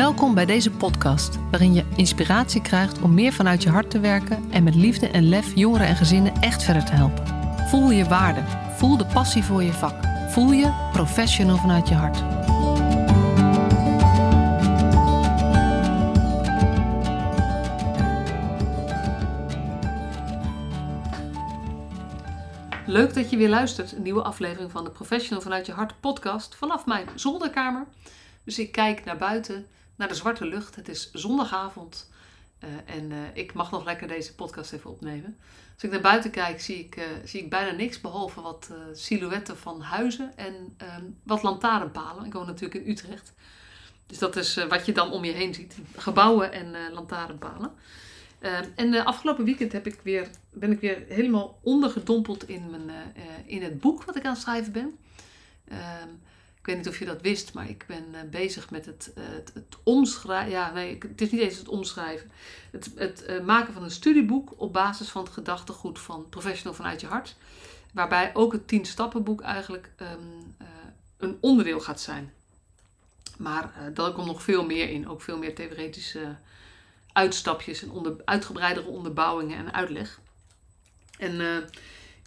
Welkom bij deze podcast, waarin je inspiratie krijgt om meer vanuit je hart te werken en met liefde en lef jongeren en gezinnen echt verder te helpen. Voel je waarde, voel de passie voor je vak, voel je professional vanuit je hart. Leuk dat je weer luistert. Een nieuwe aflevering van de Professional vanuit je hart podcast vanaf mijn zolderkamer. Dus ik kijk naar buiten, naar de zwarte lucht. Het is zondagavond uh, en uh, ik mag nog lekker deze podcast even opnemen. Als ik naar buiten kijk, zie ik, uh, zie ik bijna niks behalve wat silhouetten van huizen en um, wat lantaarnpalen. Ik woon natuurlijk in Utrecht. Dus dat is wat je dan om je heen ziet: gebouwen en lantaarnpalen. Uh, en uh, afgelopen weekend heb ik weer, ben ik weer helemaal ondergedompeld in, mijn, in het boek wat ik aan het schrijven ben. Ehm, ik weet niet of je dat wist, maar ik ben bezig met het, het, het omschrijven. Ja, nee, het is niet eens het omschrijven. Het, het maken van een studieboek op basis van het gedachtegoed van Professional vanuit je hart. Waarbij ook het 10 stappenboek eigenlijk um, een onderdeel gaat zijn. Maar daar komt nog veel meer in, ook veel meer theoretische uitstapjes en onder, uitgebreidere onderbouwingen en uitleg. En uh,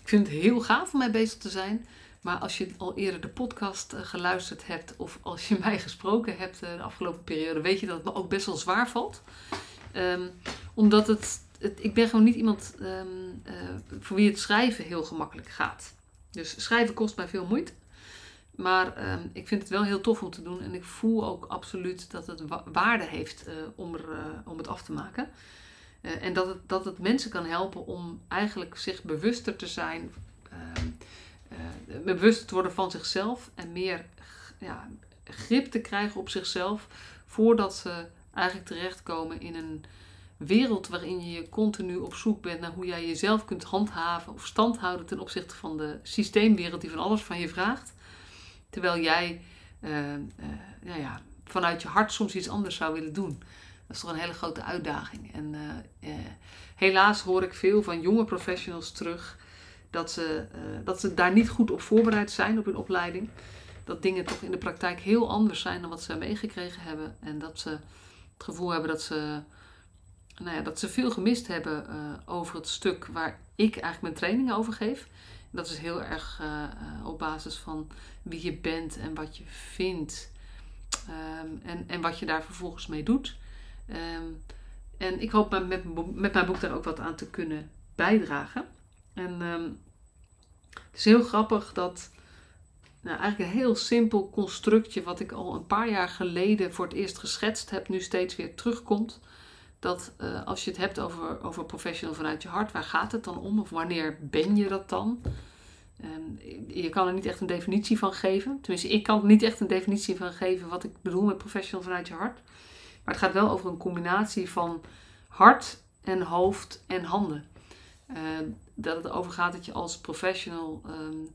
ik vind het heel gaaf om mij bezig te zijn. Maar als je al eerder de podcast uh, geluisterd hebt of als je mij gesproken hebt uh, de afgelopen periode, weet je dat het me ook best wel zwaar valt. Um, omdat het, het, ik ben gewoon niet iemand um, voor wie het schrijven heel gemakkelijk gaat. Dus schrijven kost mij veel moeite. Maar um, ik vind het wel heel tof om te doen. En ik voel ook absoluut dat het wa waarde heeft om, er, om het af te maken. En dat het, dat het mensen kan helpen om eigenlijk zich bewuster te zijn. Bewust te worden van zichzelf. En meer ja, grip te krijgen op zichzelf. Voordat ze eigenlijk terechtkomen in een wereld waarin je continu op zoek bent naar hoe jij jezelf kunt handhaven of stand houden ten opzichte van de systeemwereld die van alles van je vraagt. Terwijl jij uh, nou ja, vanuit je hart soms iets anders zou willen doen. Dat is toch een hele grote uitdaging. En uh, helaas hoor ik veel van jonge professionals terug dat ze, dat ze daar niet goed op voorbereid zijn op hun opleiding. Dat dingen toch in de praktijk heel anders zijn dan wat ze meegekregen hebben. En dat ze het gevoel hebben dat ze, nou ja, dat ze veel gemist hebben over het stuk waar ik eigenlijk mijn trainingen over geef. Dat is heel erg uh, op basis van wie je bent en wat je vindt. Um, en, en wat je daar vervolgens mee doet. Um, en ik hoop met, met mijn boek daar ook wat aan te kunnen bijdragen. En um, het is heel grappig dat nou, eigenlijk een heel simpel constructje, wat ik al een paar jaar geleden voor het eerst geschetst heb, nu steeds weer terugkomt. Dat uh, als je het hebt over, over professional vanuit je hart, waar gaat het dan om? Of wanneer ben je dat dan? Je kan er niet echt een definitie van geven. Tenminste, ik kan er niet echt een definitie van geven wat ik bedoel met professional vanuit je hart. Maar het gaat wel over een combinatie van hart en hoofd en handen. Uh, dat het over gaat dat je als professional um,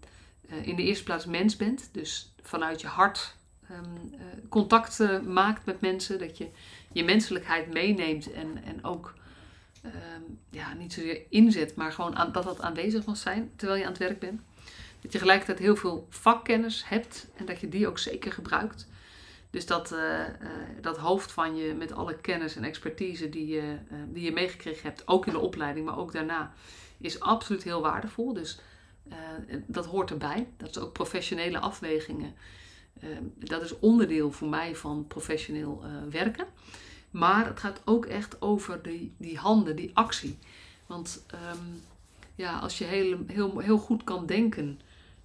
uh, in de eerste plaats mens bent. Dus vanuit je hart um, uh, contact maakt met mensen. Dat je je menselijkheid meeneemt en, en ook ja, niet zozeer inzet, maar gewoon dat dat aanwezig mag zijn terwijl je aan het werk bent. Dat je gelijkertijd heel veel vakkennis hebt en dat je die ook zeker gebruikt. Dus dat, uh, uh, dat hoofd van je met alle kennis en expertise die je, uh, die je meegekregen hebt, ook in de opleiding, maar ook daarna, is absoluut heel waardevol. Dus dat hoort erbij. Dat is ook professionele afwegingen. dat is onderdeel voor mij van professioneel werken. Maar het gaat ook echt over die, die handen, die actie. Want um, ja, als je heel, heel, heel goed kan denken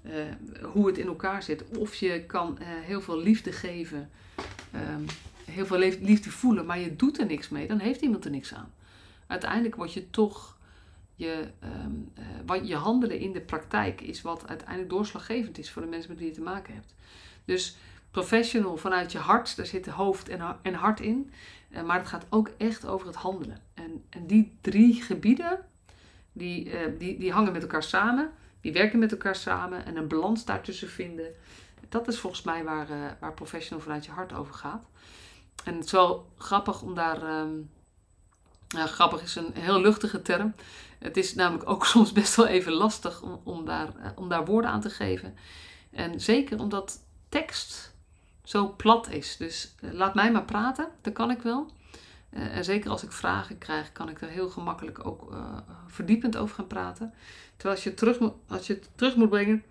uh, hoe het in elkaar zit, of je kan uh, heel veel liefde geven, um, heel veel liefde voelen, maar je doet er niks mee, dan heeft iemand er niks aan. Uiteindelijk word je toch je, um, uh, wat je handelen in de praktijk is wat uiteindelijk doorslaggevend is voor de mensen met wie je te maken hebt. Dus professional vanuit je hart, daar zit hoofd en, en hart in. Maar het gaat ook echt over het handelen. En, en die drie gebieden, die, die, die hangen met elkaar samen. Die werken met elkaar samen en een balans daartussen vinden. Dat is volgens mij waar, uh, waar professional vanuit je hart over gaat. En het is wel grappig om daar. Nou, grappig is een heel luchtige term. Het is namelijk ook soms best wel even lastig om, om, daar, om daar woorden aan te geven. En zeker omdat tekst zo plat is. Dus laat mij maar praten, dat kan ik wel. en zeker als ik vragen krijg, kan ik er heel gemakkelijk ook verdiepend over gaan praten. Terwijl als je, terug als je het terug moet brengen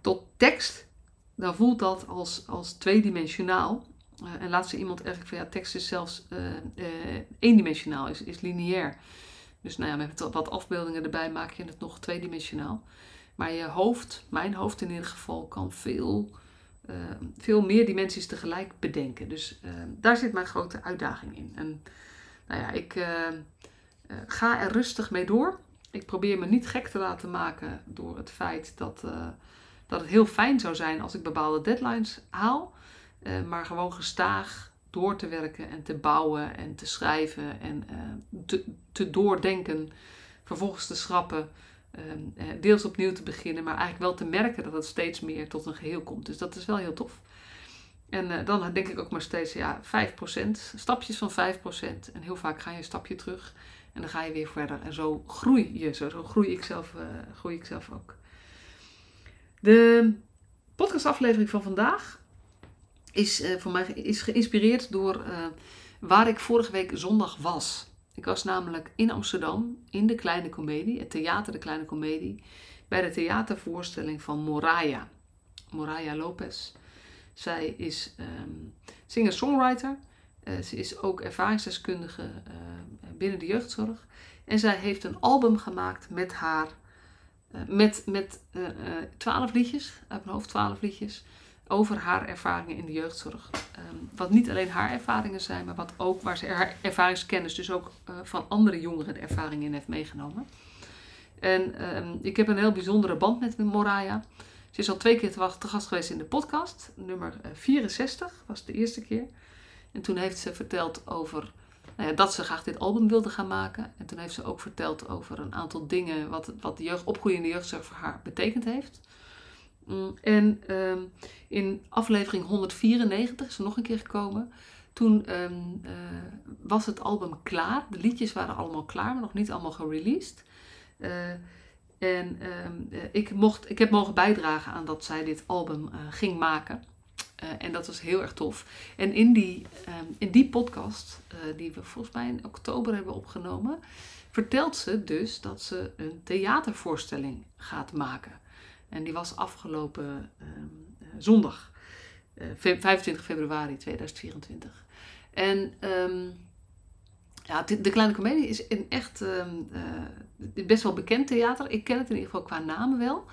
tot tekst, dan voelt dat als, als tweedimensionaal. en laat ze iemand eigenlijk van ja, tekst is zelfs eendimensionaal, is, is lineair. Dus nou ja, met wat afbeeldingen erbij maak je het nog tweedimensionaal. Maar je hoofd, mijn hoofd in ieder geval, kan veel, uh, veel meer dimensies tegelijk bedenken. Dus uh, daar zit mijn grote uitdaging in. En nou ja, ik uh, ga er rustig mee door. Ik probeer me niet gek te laten maken door het feit dat, dat het heel fijn zou zijn als ik bepaalde deadlines haal. maar gewoon gestaag door te werken en te bouwen en te schrijven en uh, te, te, doordenken. Vervolgens te schrappen, deels opnieuw te beginnen, maar eigenlijk wel te merken dat het steeds meer tot een geheel komt. Dus dat is wel heel tof. En dan denk ik ook maar steeds, ja, 5%, stapjes van 5%. En heel vaak ga je een stapje terug en dan ga je weer verder. En zo groei je, zo, zo groei, ik zelf, groei ik zelf ook. De podcastaflevering van vandaag is uh, voor mij is geïnspireerd door uh, waar ik vorige week zondag was. Ik was namelijk in Amsterdam in de Kleine Comedie, het theater De Kleine Comedie, bij de theatervoorstelling van Moraya. Moraya Lopez. Zij is um, singer-songwriter. Uh, ze is ook ervaringsdeskundige binnen de jeugdzorg. En zij heeft een album gemaakt met haar, met, met twaalf liedjes, uit mijn hoofd twaalf liedjes over haar ervaringen in de jeugdzorg. Ehm, wat niet alleen haar ervaringen zijn, maar wat ook waar ze haar ervaringskennis, dus ook van andere jongeren de ervaringen in heeft meegenomen. En ehm, ik heb een heel bijzondere band met Moraya. Ze is al twee keer te, gast geweest in de podcast. Nummer 64 eh, was de eerste keer. En toen heeft ze verteld over nou ja, dat ze graag dit album wilde gaan maken. En toen heeft ze ook verteld over een aantal dingen wat, wat de jeugd, opgroeiende jeugdzorg voor haar betekend heeft. Mm, en ehm, in aflevering 194 is ze nog een keer gekomen. Toen ehm, eh, was het album klaar. De liedjes waren allemaal klaar, maar nog niet allemaal gereleased. Uh, en ehm, eh, ik, mocht, ik heb mogen bijdragen aan dat zij dit album ging maken. En dat was heel erg tof. En in die, in die podcast, die we volgens mij in oktober hebben opgenomen, vertelt ze dus dat ze een theatervoorstelling gaat maken. En die was afgelopen ehm, eh, zondag, 25 eh, februari 2024. En um, ja, de, Kleine Comedie is een echt best wel bekend theater. Ik ken het in ieder geval qua namen wel.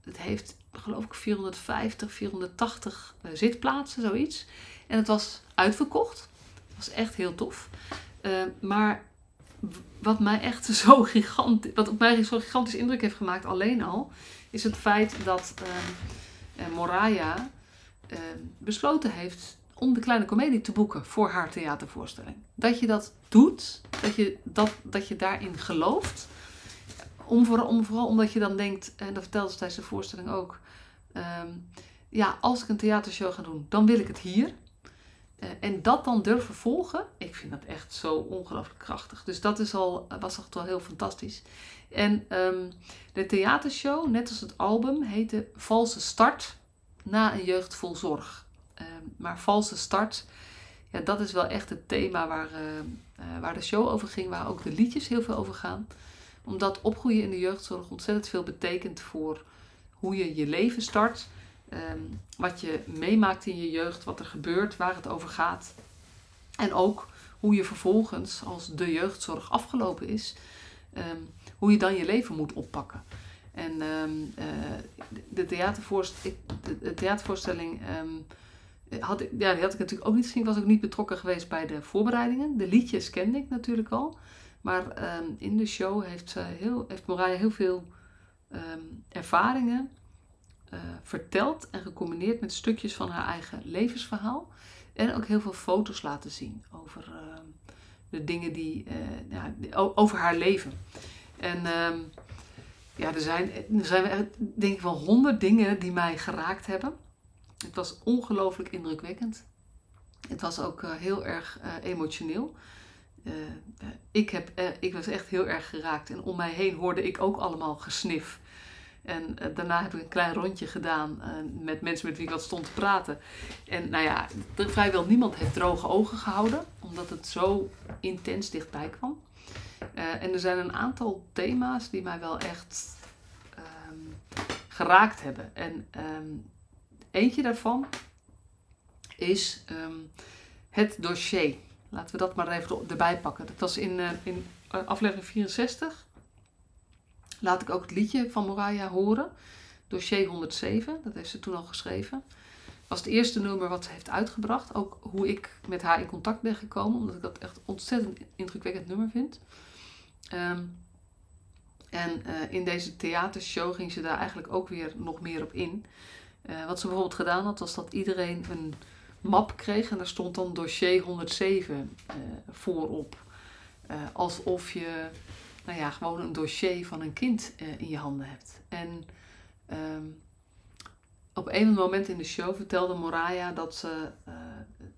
Het heeft geloof ik 450, 480 uh, zitplaatsen, zoiets. En het was uitverkocht. Het was echt heel tof. Uh, maar wat mij echt zo gigantisch, wat op mij zo'n gigantisch indruk heeft gemaakt, alleen al, is het feit dat uh, Moraya besloten heeft om de kleine komedie te boeken voor haar theatervoorstelling. Dat je dat doet, dat je, dat, dat je daarin gelooft. Om, voor, om, vooral omdat je dan denkt, en dat vertelde ze tijdens de voorstelling ook. Um, ja, als ik een theatershow ga doen, dan wil ik het hier. Uh, en dat dan durven volgen, ik vind dat echt zo ongelooflijk krachtig. Dus dat is al, was echt wel heel fantastisch. En um, de theatershow, net als het album, heette Valse Start na een jeugd vol zorg. Um, maar valse start, ja, dat is wel echt het thema waar, uh, uh, waar de show over ging, waar ook de liedjes heel veel over gaan. Omdat opgroeien in de jeugdzorg ontzettend veel betekent voor hoe je je leven start. Um, wat je meemaakt in je jeugd, wat er gebeurt, waar het over gaat. En ook hoe je vervolgens, als de jeugdzorg afgelopen is, um, hoe je dan je leven moet oppakken. En um, uh, de, theatervoorstelling, de, theatervoorstelling had, ik, ja, die had ik natuurlijk ook niet gezien. Ik was ook niet betrokken geweest bij de voorbereidingen. De liedjes kende ik natuurlijk al. Maar in de show heeft, ze heel, heeft Moraya heel veel ervaringen uh, verteld en gecombineerd met stukjes van haar eigen levensverhaal. En ook heel veel foto's laten zien over uh, de dingen die, uh, ja, over haar leven. En ehm, ja, er zijn, er zijn denk ik wel honderd dingen die mij geraakt hebben. Het was ongelooflijk indrukwekkend. Het was ook heel erg emotioneel. Ik, heb, ik was echt heel erg geraakt. En om mij heen hoorde ik ook allemaal gesnif En eh, daarna heb ik een klein rondje gedaan eh, met mensen met wie ik wat stond te praten. En nou ja, vrijwel niemand heeft droge ogen gehouden, omdat het zo intens dichtbij kwam. Eh, en er zijn een aantal thema's die mij wel echt ehm, geraakt hebben. En ehm, eentje daarvan is ehm, het dossier. Laten we dat maar even erbij pakken. Dat was in, in aflevering 64 laat ik ook het liedje van Moraya horen. Dossier 107, dat heeft ze toen al geschreven. was het eerste nummer wat ze heeft uitgebracht. Ook hoe ik met haar in contact ben gekomen, omdat ik dat echt ontzettend indrukwekkend nummer vind. Ehm, en eh, in deze theatershow ging ze daar eigenlijk ook weer nog meer op in. Wat ze bijvoorbeeld gedaan had, was dat iedereen een map kreeg en daar stond dan dossier 107 uh, eh, voorop. alsof je nou ja, gewoon een dossier van een kind uh, in je handen hebt. En um, op een moment in de show vertelde Moraya dat ze,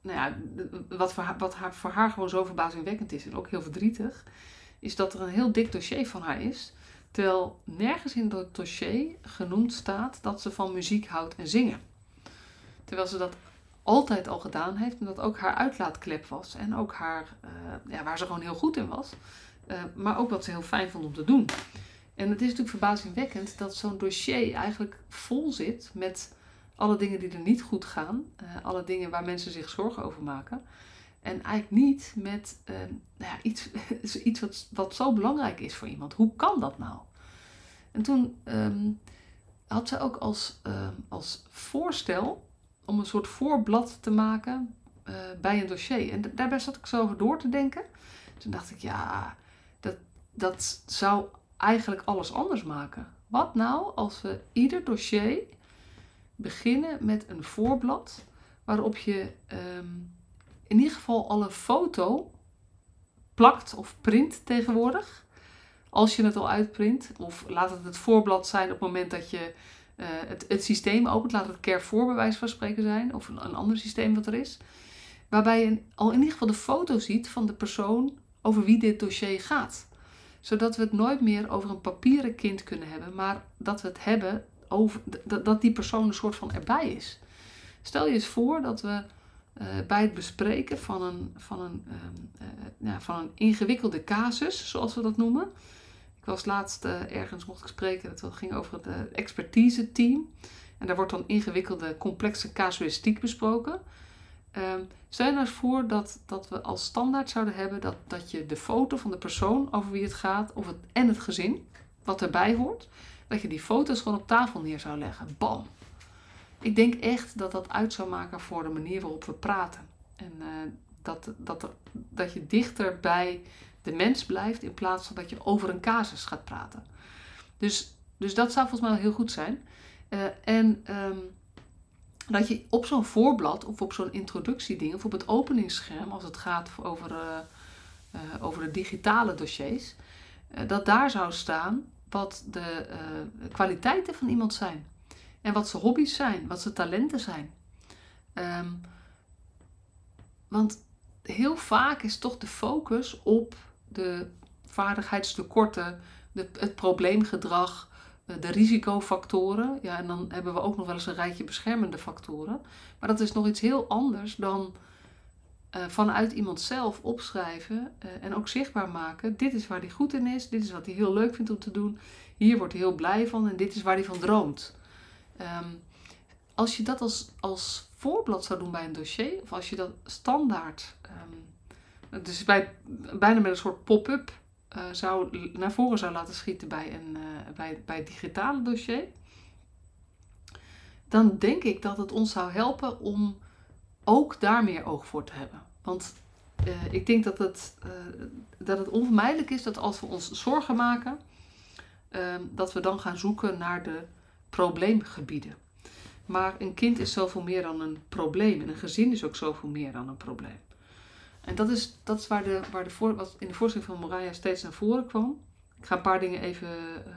nou ja, wat, voor haar, wat haar, voor haar gewoon zo verbazingwekkend is en ook heel verdrietig, is dat er een heel dik dossier van haar is. Terwijl nergens in dat dossier genoemd staat dat ze van muziek houdt en zingen. Terwijl ze dat altijd al gedaan heeft en dat ook haar uitlaatklep was en ook haar, uh, ja, waar ze gewoon heel goed in was. Eh, maar ook wat ze heel fijn vond om te doen. En het is natuurlijk verbazingwekkend dat zo'n dossier eigenlijk vol zit met alle dingen die er niet goed gaan, uh, alle dingen waar mensen zich zorgen over maken. En eigenlijk niet met nou ja, iets, iets wat, wat zo belangrijk is voor iemand. Hoe kan dat nou? En toen um, had ze ook als, ehm, als voorstel om een soort voorblad te maken uh, bij een dossier. En daarbij zat ik zo over door te denken. Toen dacht ik, ja, dat zou eigenlijk alles anders maken. Wat nou als we ieder dossier beginnen met een voorblad waarop je ehm, in ieder geval alle foto plakt of print tegenwoordig. Als je het al uitprint. Of laat het het voorblad zijn op het moment dat je uh, het, het systeem opent. Laat het care voor bij wijze van spreken zijn. Of een, ander systeem wat er is. Waarbij je al in ieder geval de foto ziet van de persoon over wie dit dossier gaat zodat we het nooit meer over een papieren kind kunnen hebben, maar dat we het hebben over dat die persoon een soort van erbij is. Stel je eens voor dat we uh, bij het bespreken van een, van, een, uh, ja, van een ingewikkelde casus, zoals we dat noemen. Ik was laatst uh, ergens mocht ik spreken, dat ging over het expertise team. En daar wordt dan ingewikkelde, complexe casuïstiek besproken. Um, stel je nou eens voor dat, dat we als standaard zouden hebben dat, dat je de foto van de persoon over wie het gaat of het, en het gezin, wat erbij hoort, dat je die foto's gewoon op tafel neer zou leggen. Bam! Ik denk echt dat dat uit zou maken voor de manier waarop we praten. En uh, dat, dat, dat je dichter bij de mens blijft in plaats van dat je over een casus gaat praten. Dus, dus dat zou volgens mij heel goed zijn. Uh, en um, dat je op zo'n voorblad of op zo'n introductieding of op het openingsscherm, als het gaat over, uh, uh, over de digitale dossiers, dat daar zou staan wat de kwaliteiten van iemand zijn. En wat zijn hobby's zijn, wat zijn talenten zijn. Um, want heel vaak is toch de focus op de vaardigheidstekorten, de, het probleemgedrag, de risicofactoren. Ja, en dan hebben we ook nog wel eens een rijtje beschermende factoren. Maar dat is nog iets heel anders dan uh, vanuit iemand zelf opschrijven uh, en ook zichtbaar maken. Dit is waar hij goed in is, dit is wat hij heel leuk vindt om te doen. Hier wordt hij heel blij van en dit is waar hij van droomt. Um, als je dat als, als voorblad zou doen bij een dossier, of als je dat standaard, um, dus bij, bijna met een soort pop-up uh, zou, naar voren zou laten schieten bij, een, uh, bij, bij het digitale dossier, dan denk ik dat het ons zou helpen om ook daar meer oog voor te hebben. Want uh, ik denk dat het, dat het onvermijdelijk is dat als we ons zorgen maken, ehm, dat we dan gaan zoeken naar de probleemgebieden. Maar een kind is zoveel meer dan een probleem en een gezin is ook zoveel meer dan een probleem. En dat is, dat is waar, de, waar de voor, wat in de voorstelling van Moraya steeds naar voren kwam. Ik ga een paar dingen even uh,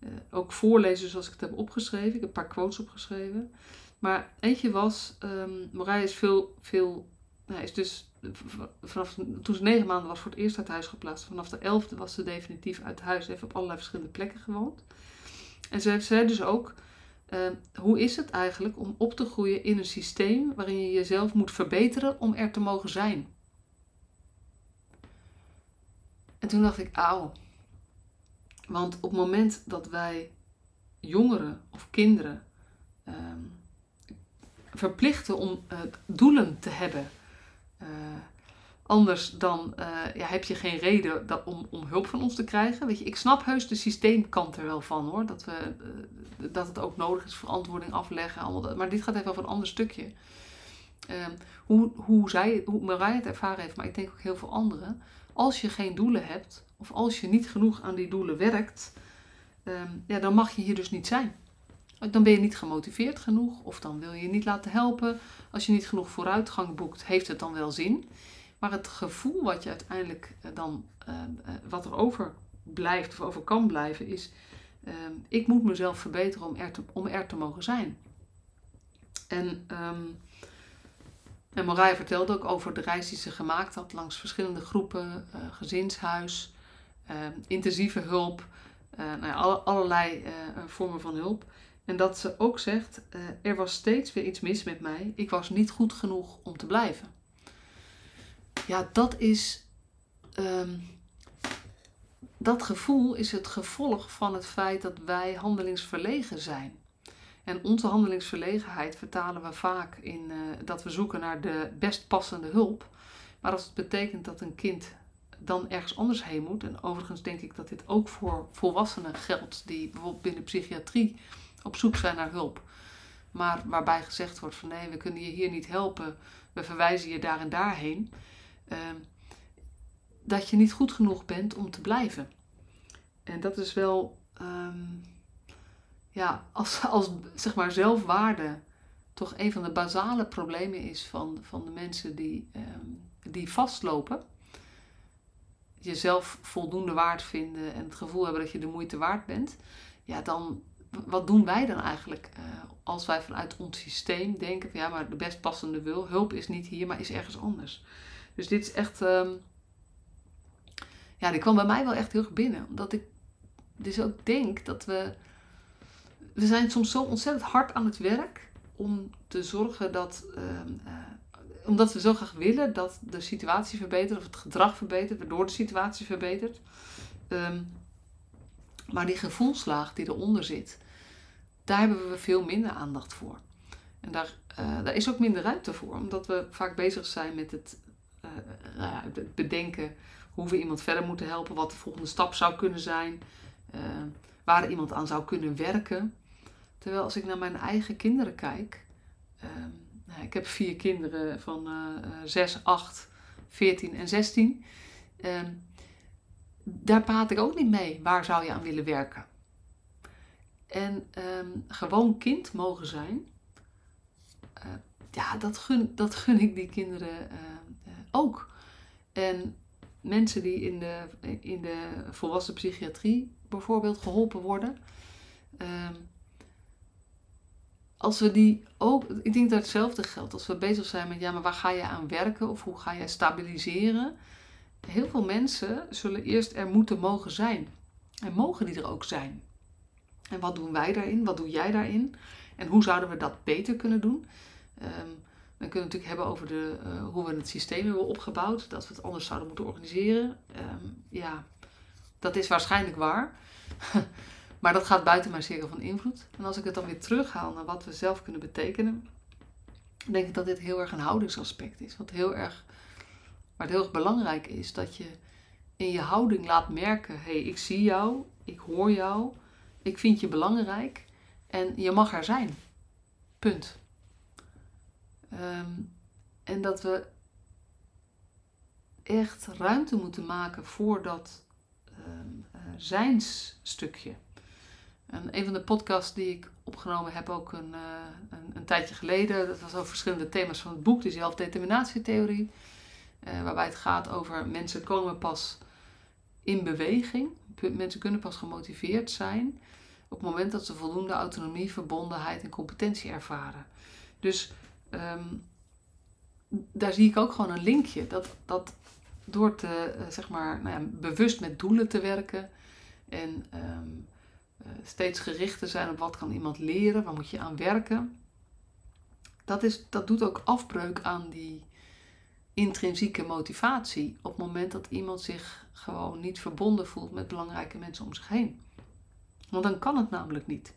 uh, ook voorlezen zoals ik het heb opgeschreven. Ik heb een paar quotes opgeschreven. Maar eentje was, um, is veel, veel nou, is dus vanaf toen ze negen maanden was voor het eerst uit huis geplaatst. Vanaf de elfde was ze definitief uit huis. Heeft op allerlei verschillende plekken gewoond. En ze zei dus ook, uh, hoe is het eigenlijk om op te groeien in een systeem waarin je jezelf moet verbeteren om er te mogen zijn? En toen dacht ik, auw. Want op het moment dat wij jongeren of kinderen ehm, verplichten om uh, doelen te hebben, uh, anders dan uh, ja, heb je geen reden dat, om, om hulp van ons te krijgen. Weet je, ik snap heus de systeemkant er wel van hoor. Dat, we, dat het ook nodig is verantwoording afleggen. Allemaal dat, maar dit gaat even over een ander stukje. Ehm, hoe, hoe, zij, hoe Marij het ervaren heeft, maar ik denk ook heel veel anderen. Als je geen doelen hebt, of als je niet genoeg aan die doelen werkt, Ehm, ja, dan mag je hier dus niet zijn. Dan ben je niet gemotiveerd genoeg of dan wil je je niet laten helpen. Als je niet genoeg vooruitgang boekt, heeft het dan wel zin. Maar het gevoel wat je uiteindelijk eh, dan, ehm, eh, wat er over blijft of over kan blijven, is: ehm, ik moet mezelf verbeteren om er te, om er te mogen zijn. En, um, en vertelde ook over de reis die ze gemaakt had langs verschillende groepen, uh, gezinshuis, intensieve hulp. Uh, nou ja, alle, allerlei uh, vormen van hulp. En dat ze ook zegt, uh, er was steeds weer iets mis met mij. Ik was niet goed genoeg om te blijven. Ja, dat is. Um, dat gevoel is het gevolg van het feit dat wij handelingsverlegen zijn. En onze handelingsverlegenheid vertalen we vaak in dat we zoeken naar de best passende hulp. Maar als het betekent dat een kind dan ergens anders heen moet. En overigens denk ik dat dit ook voor volwassenen geldt die bijvoorbeeld binnen psychiatrie op zoek zijn naar hulp. Maar waarbij gezegd wordt van nee, we kunnen je hier niet helpen, we verwijzen je daar en daarheen. Uh, dat je niet goed genoeg bent om te blijven. En dat is wel, um, ja, als, als zeg maar zelfwaarde toch een van de basale problemen is van, van de mensen die, um, die vastlopen jezelf voldoende waard vinden en het gevoel hebben dat je de moeite waard bent, ja, dan wat doen wij dan eigenlijk uh, als wij vanuit ons systeem denken van ja, maar de best passende wil, hulp is niet hier, maar is ergens anders. Dus dit is echt, um, ja, die kwam bij mij wel echt heel erg binnen, omdat ik dus ook denk dat we, we zijn soms zo ontzettend hard aan het werk om te zorgen dat um, uh, omdat we zo graag willen dat de situatie verbetert of het gedrag verbetert, waardoor de situatie verbetert. Um, maar die gevoelslaag die eronder zit, daar hebben we veel minder aandacht voor. En daar, uh, daar is ook minder ruimte voor, omdat we vaak bezig zijn met het, uh, bedenken hoe we iemand verder moeten helpen, wat de volgende stap zou kunnen zijn, waar iemand aan zou kunnen werken. Terwijl als ik naar mijn eigen kinderen kijk, ehm, nou, ik heb vier kinderen van uh, 6, 8, 14 en 16. Uh, daar praat ik ook niet mee. Waar zou je aan willen werken? En um, gewoon kind mogen zijn. Uh, ja, dat gun, dat gun ik die kinderen ook. En mensen die in de, in de volwassen psychiatrie bijvoorbeeld geholpen worden. Uh, als we die ook, ik denk dat hetzelfde geldt. Als we bezig zijn met, ja, maar waar ga je aan werken of hoe ga je stabiliseren? Heel veel mensen zullen eerst er moeten mogen zijn. En mogen die er ook zijn. En wat doen wij daarin? Wat doe jij daarin? En hoe zouden we dat beter kunnen doen? Um, dan kunnen we het natuurlijk hebben over de, uh, hoe we het systeem hebben opgebouwd. Dat we het anders zouden moeten organiseren. Um, ja, dat is waarschijnlijk waar. Maar dat gaat buiten mijn cirkel van invloed. En als ik het dan weer terughaal naar wat we zelf kunnen betekenen, denk ik dat dit heel erg een houdingsaspect is. Wat heel erg, het heel erg belangrijk is dat je in je houding laat merken: hé, hey, ik zie jou, ik hoor jou, ik vind je belangrijk en je mag er zijn. Punt. Um, en dat we echt ruimte moeten maken voor dat um, uh, zijnsstukje. En een van de podcasts die ik opgenomen heb, ook een, uh, een, een, tijdje geleden, dat was over verschillende thema's van het boek, die zelfdeterminatietheorie. Uh, waarbij het gaat over mensen komen pas in beweging. Mensen kunnen pas gemotiveerd zijn op het moment dat ze voldoende autonomie, verbondenheid en competentie ervaren. Dus um, daar zie ik ook gewoon een linkje. Dat, dat door te, uh, zeg maar, nou ja, bewust met doelen te werken en um, uh, steeds gerichter zijn op wat kan iemand leren, waar moet je aan werken. Dat, is, dat doet ook afbreuk aan die intrinsieke motivatie op het moment dat iemand zich gewoon niet verbonden voelt met belangrijke mensen om zich heen. Want dan kan het namelijk niet.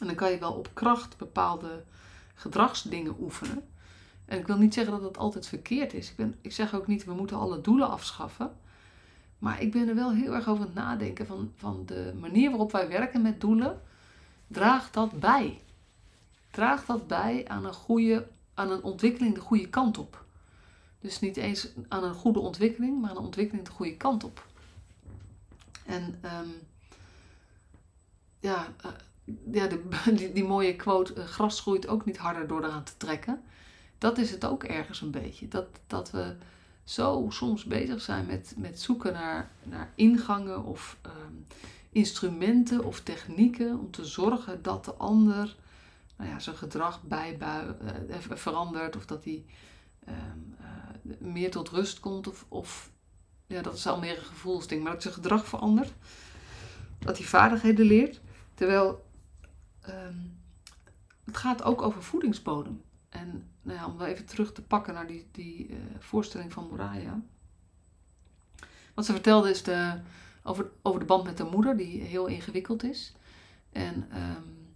En dan kan je wel op kracht bepaalde gedragsdingen oefenen. En ik wil niet zeggen dat het altijd verkeerd is. Ik, ben, ik zeg ook niet, we moeten alle doelen afschaffen. Maar ik ben er wel heel erg over het nadenken van, van de manier waarop wij werken met doelen. Draagt dat bij? Draagt dat bij aan een, goede, aan een ontwikkeling de goede kant op? Dus niet eens aan een goede ontwikkeling, maar aan een ontwikkeling de goede kant op. En um, ja, uh, ja die, die, mooie quote, uh, gras groeit ook niet harder door eraan te trekken. Dat is het ook ergens een beetje. Dat, dat we zo soms bezig zijn met, met zoeken naar, naar ingangen of um, instrumenten of technieken om te zorgen dat de ander nou ja, zijn gedrag bijbui, uh, verandert of dat hij um, meer tot rust komt of, of ja, dat is al meer een gevoelsding, maar dat zijn gedrag verandert. Dat hij vaardigheden leert. Terwijl um, het gaat ook over voedingsbodem. En nou ja, om wel even terug te pakken naar die, die uh, voorstelling van Moraya. Wat ze vertelde is de, over, over de band met de moeder, die heel ingewikkeld is. En um,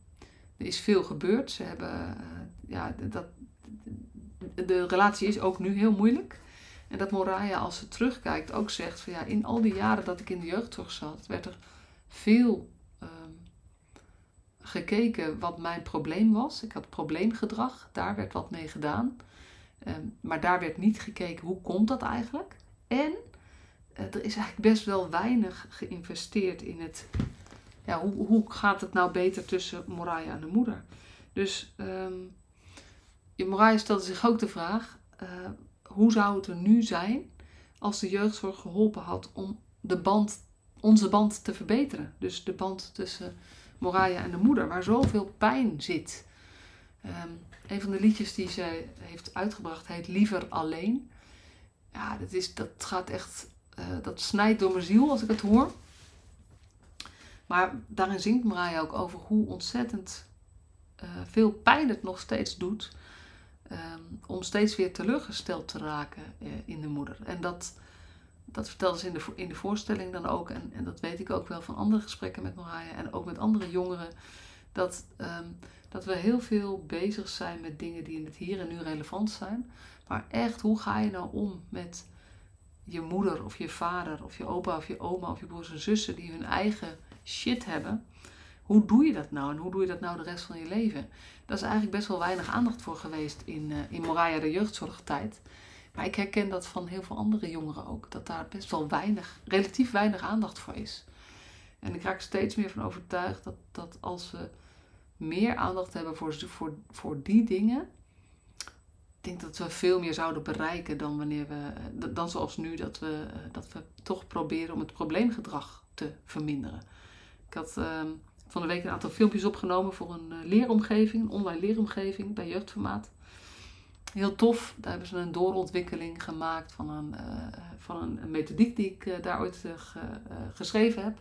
er is veel gebeurd. Ze hebben, uh, ja, dat, de relatie is ook nu heel moeilijk. En dat Moraya, als ze terugkijkt, ook zegt van ja, in al die jaren dat ik in de jeugdzorg zat, werd er veel gekeken wat mijn probleem was. Ik had probleemgedrag, daar werd wat mee gedaan. Um, maar daar werd niet gekeken hoe komt dat eigenlijk. En uh, er is eigenlijk best wel weinig geïnvesteerd in het, ja, hoe, hoe gaat het nou beter tussen Moraya en de moeder. Dus um, Moraya stelde zich ook de vraag: uh, hoe zou het er nu zijn als de jeugdzorg geholpen had om de band, onze band te verbeteren? Dus de band tussen Moraya en de moeder, waar zoveel pijn zit. Um, een van de liedjes die zij heeft uitgebracht heet Liever Alleen. Ja, dat, is, dat gaat echt, uh, dat snijdt door mijn ziel als ik het hoor. Maar daarin zingt Moraya ook over hoe ontzettend uh, veel pijn het nog steeds doet Um, om steeds weer teleurgesteld te raken uh, in de moeder. En dat, dat vertelde ze in de, in de voorstelling dan ook. En, en dat weet ik ook wel van andere gesprekken met Maraya en ook met andere jongeren. Dat, um, dat we heel veel bezig zijn met dingen die in het hier en nu relevant zijn. Maar echt, hoe ga je nou om met je moeder of je vader of je opa of je oma of je broers en zussen die hun eigen shit hebben? Hoe doe je dat nou en hoe doe je dat nou de rest van je leven? Daar is eigenlijk best wel weinig aandacht voor geweest in, uh, in Moraya de jeugdzorgtijd. Maar ik herken dat van heel veel andere jongeren ook. Dat daar best wel weinig, relatief weinig aandacht voor is. En ik raak steeds meer van overtuigd dat, dat als we meer aandacht hebben voor, voor, voor die dingen. Ik denk dat we veel meer zouden bereiken dan wanneer we, eh, dan zoals nu, dat we, eh, dat we toch proberen om het probleemgedrag te verminderen. Ik had ehm, van de week een aantal filmpjes opgenomen voor een uh, leeromgeving, een online leeromgeving bij Jeugdformaat. Heel tof, daar hebben ze een doorontwikkeling gemaakt van een, uh, van een, methodiek die ik uh, daar ooit ge, geschreven heb.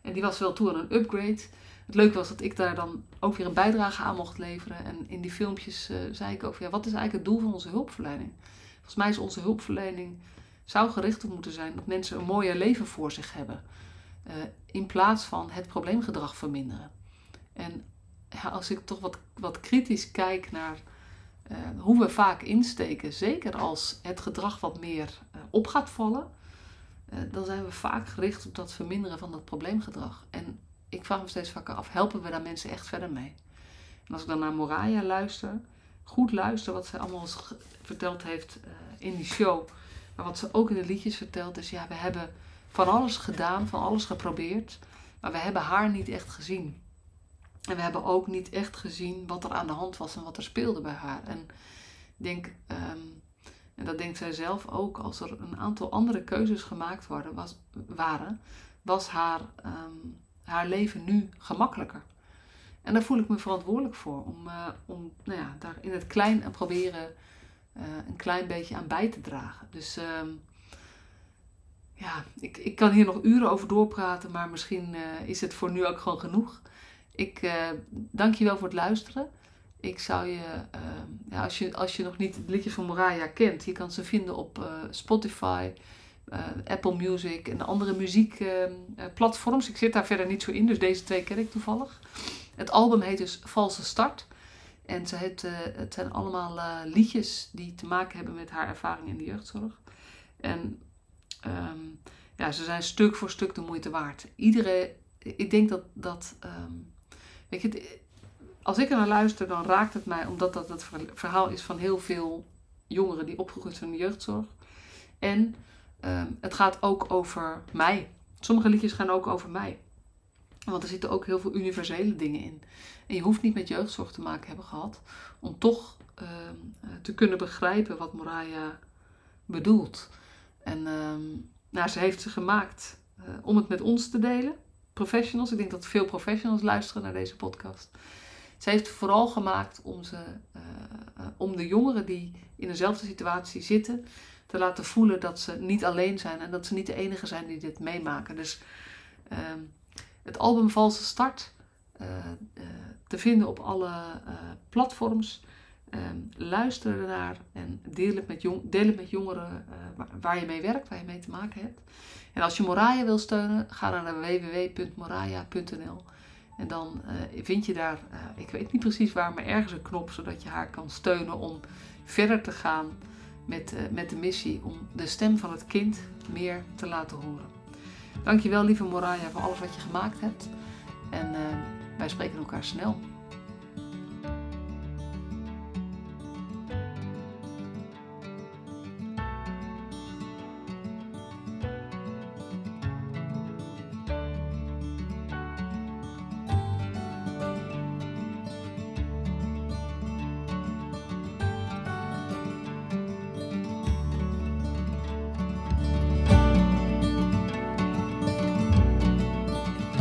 En die was wel toe aan een upgrade. Het leuke was dat ik daar dan ook weer een bijdrage aan mocht leveren. En in die filmpjes zei ik ook, ja, wat is eigenlijk het doel van onze hulpverlening? Volgens mij is onze hulpverlening, zou gericht moeten zijn dat mensen een mooier leven voor zich hebben. In plaats van het probleemgedrag verminderen. En ja, als ik toch wat, wat kritisch kijk naar uh, hoe we vaak insteken, zeker als het gedrag wat meer uh, op gaat vallen, dan zijn we vaak gericht op dat verminderen van dat probleemgedrag. En ik vraag me steeds vaker af, helpen we daar mensen echt verder mee? En als ik dan naar Moraya luister, goed luister wat zij allemaal verteld heeft in die show, maar wat ze ook in de liedjes vertelt, is ja, we hebben van alles gedaan, van alles geprobeerd. Maar we hebben haar niet echt gezien. En we hebben ook niet echt gezien wat er aan de hand was en wat er speelde bij haar. En ik denk, um, en dat denkt zij zelf ook, als er een aantal andere keuzes gemaakt worden, was, waren, was haar, um, haar leven nu gemakkelijker. En daar voel ik me verantwoordelijk voor, om, uh, om nou ja, daar in het klein proberen uh, een klein beetje aan bij te dragen. Dus um, ja, ik, ik kan hier nog uren over doorpraten, maar misschien is het voor nu ook gewoon genoeg. Ik dank je wel voor het luisteren. Ik zou je, ja, als je, als je nog niet het liedje van Moraya kent, je kan ze vinden op Spotify, Apple Music en andere muziekplatforms. ik zit daar verder niet zo in, dus deze twee ken ik toevallig. Het album heet dus Valse Start. En ze heeft, uh, het zijn allemaal uh, liedjes die te maken hebben met haar ervaring in de jeugdzorg. En um, ja, ze zijn stuk voor stuk de moeite waard. Iedere, ik denk dat, dat um, weet je, als ik er naar luister, dan raakt het mij, omdat dat het verhaal is van heel veel jongeren die opgegroeid zijn in de jeugdzorg. En um, het gaat ook over mij. Sommige liedjes gaan ook over mij. Want er zitten ook heel veel universele dingen in. En je hoeft niet met jeugdzorg te maken hebben gehad om toch uh, te kunnen begrijpen wat Moraya bedoelt. En uh, nou, ze heeft ze gemaakt uh, om het met ons te delen. Professionals, ik denk dat veel professionals luisteren naar deze podcast. Ze heeft vooral gemaakt om, ze, eh, om de jongeren die in dezelfde situatie zitten te laten voelen dat ze niet alleen zijn en dat ze niet de enige zijn die dit meemaken. Dus ehm, het album Valse Start uh, te vinden op alle platforms. Ehm, luister ernaar en deel het met, jong, deel het met jongeren waar, waar, je mee werkt, waar je mee te maken hebt. En als je Moraya wil steunen, ga dan naar www.moraya.nl. En dan vind je daar, ik weet niet precies waar, maar ergens een knop zodat je haar kan steunen om verder te gaan met, met de missie om de stem van het kind meer te laten horen. Dankjewel lieve Moraya voor alles wat je gemaakt hebt. En wij spreken elkaar snel.